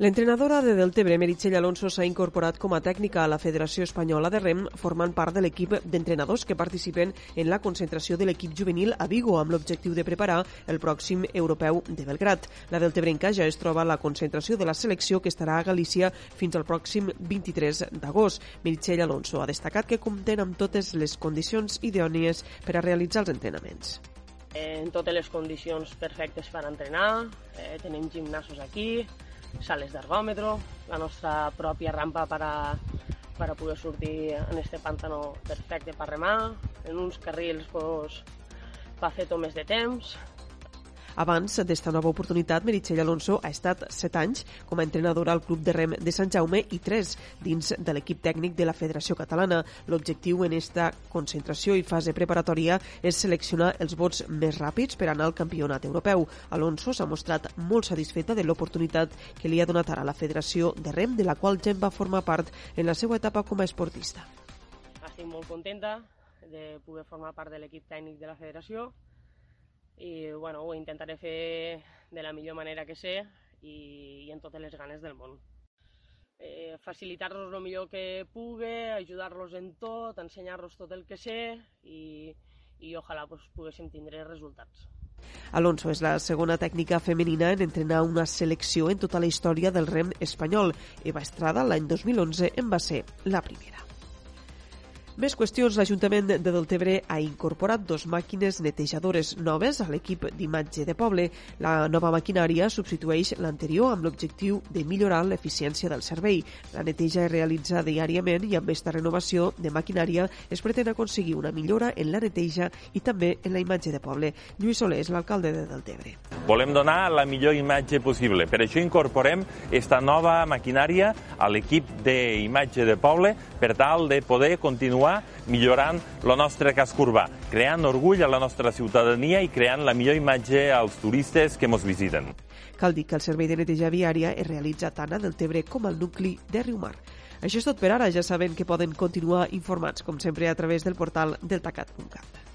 L'entrenadora de Deltebre, Meritxell Alonso, s'ha incorporat com a tècnica a la Federació Espanyola de Rem, formant part de l'equip d'entrenadors que participen en la concentració de l'equip juvenil a Vigo amb l'objectiu de preparar el pròxim europeu de Belgrat. La Deltebrenca ja es troba a la concentració de la selecció que estarà a Galícia fins al pròxim 23 d'agost. Meritxell Alonso ha destacat que compten amb totes les condicions idònies per a realitzar els entrenaments en totes les condicions perfectes per entrenar, eh, tenim gimnasos aquí, sales d'ergòmetro, la nostra pròpia rampa per a, per a poder sortir en este pàntano perfecte per remar, en uns carrils pues, per fer tomes de temps, abans d'esta nova oportunitat, Meritxell Alonso ha estat 7 anys com a entrenadora al Club de Rem de Sant Jaume i 3 dins de l'equip tècnic de la Federació Catalana. L'objectiu en esta concentració i fase preparatòria és seleccionar els vots més ràpids per anar al campionat europeu. Alonso s'ha mostrat molt satisfeta de l'oportunitat que li ha donat ara la Federació de Rem, de la qual ja va formar part en la seva etapa com a esportista. Estic molt contenta de poder formar part de l'equip tècnic de la federació i bueno, ho intentaré fer de la millor manera que sé i, i en totes les ganes del món. Eh, Facilitar-los el millor que pugui, ajudar-los en tot, ensenyar-los tot el que sé i, i ojalà pues, poguéssim tindre resultats. Alonso és la segona tècnica femenina en entrenar una selecció en tota la història del rem espanyol. Eva Estrada, l'any 2011, en va ser la primera. Més qüestions. L'Ajuntament de Deltebre ha incorporat dos màquines netejadores noves a l'equip d'imatge de poble. La nova maquinària substitueix l'anterior amb l'objectiu de millorar l'eficiència del servei. La neteja es realitza diàriament i amb aquesta renovació de maquinària es pretén aconseguir una millora en la neteja i també en la imatge de poble. Lluís Soler és l'alcalde de Deltebre. Volem donar la millor imatge possible. Per això incorporem esta nova maquinària a l'equip d'imatge de poble per tal de poder continuar continuar millorant el nostre casc urbà, creant orgull a la nostra ciutadania i creant la millor imatge als turistes que ens visiten. Cal dir que el servei de neteja viària es realitza tant a Deltebre com al nucli de Riumar. Això és tot per ara. Ja saben que poden continuar informats, com sempre, a través del portal deltacat.cat.